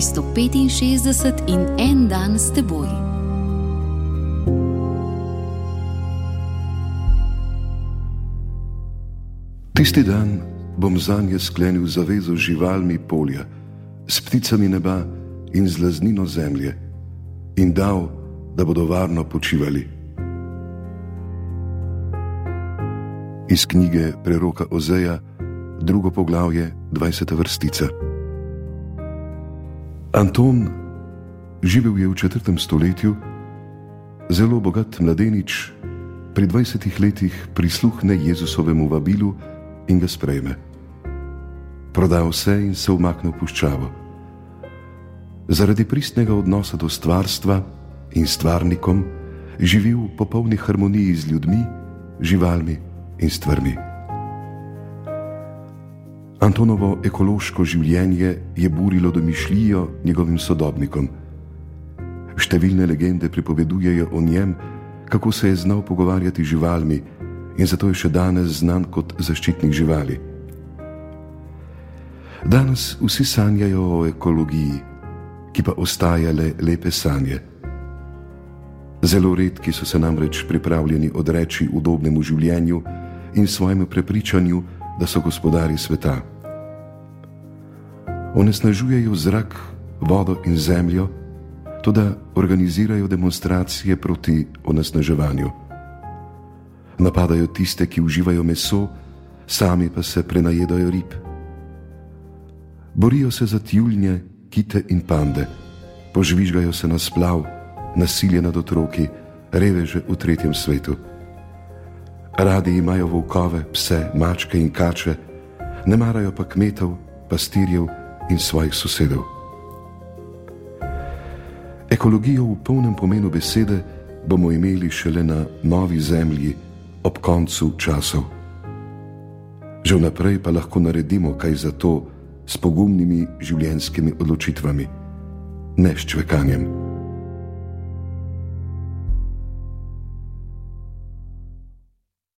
365 in en dan s teboj. Tisti dan bom za nje sklenil zavezo z živalmi polja, s pticami neba in z laznino zemlje, in dal, da bodo varno počivali. Iz knjige preroka Ozeja, drugo poglavje, 20. vrstica. Anton živel je v četrtem stoletju, zelo bogat mladenič, pri 20 letih prisluhne Jezusovemu vabilu in ga sprejme. Prodal vse in se umaknil v puščavo. Zaradi pristnega odnosa do stvarstva in stvarnikom živi v popolni harmoniji z ljudmi, živalmi in stvarmi. Antonovo ekološko življenje je burilo domišljijo njegovim sodobnikom. Številne legende pripovedujejo o njem, kako se je znal pogovarjati z živalmi in zato je še danes znan kot zaščitnik živali. Danes vsi sanjajo o ekologiji, ki pa ostaja le lepe sanje. Zelo redki so se namreč pripravljeni odreči udobnemu življenju in svojemu prepričanju, da so gospodari sveta. Onesnažujejo zrak, vodo in zemljo, tudi organizirajo demonstracije proti onesnaževanju napadajo tiste, ki uživajo meso, sami pa se prenajedajo rib. Borijo se za tjulnje, kite in pande, požvižgajo se na splav, nasilje nad otroki, reveže v tretjem svetu. Radi imajo volkove, pse, mačke in kače, ne marajo pa kmetov, pastirjev in svojih sosedov. Ekologijo v polnem pomenu besede bomo imeli šele na novi zemlji, ob koncu časov. Že vnaprej pa lahko naredimo kaj za to s pogumnimi življenjskimi odločitvami, ne s čvekanjem.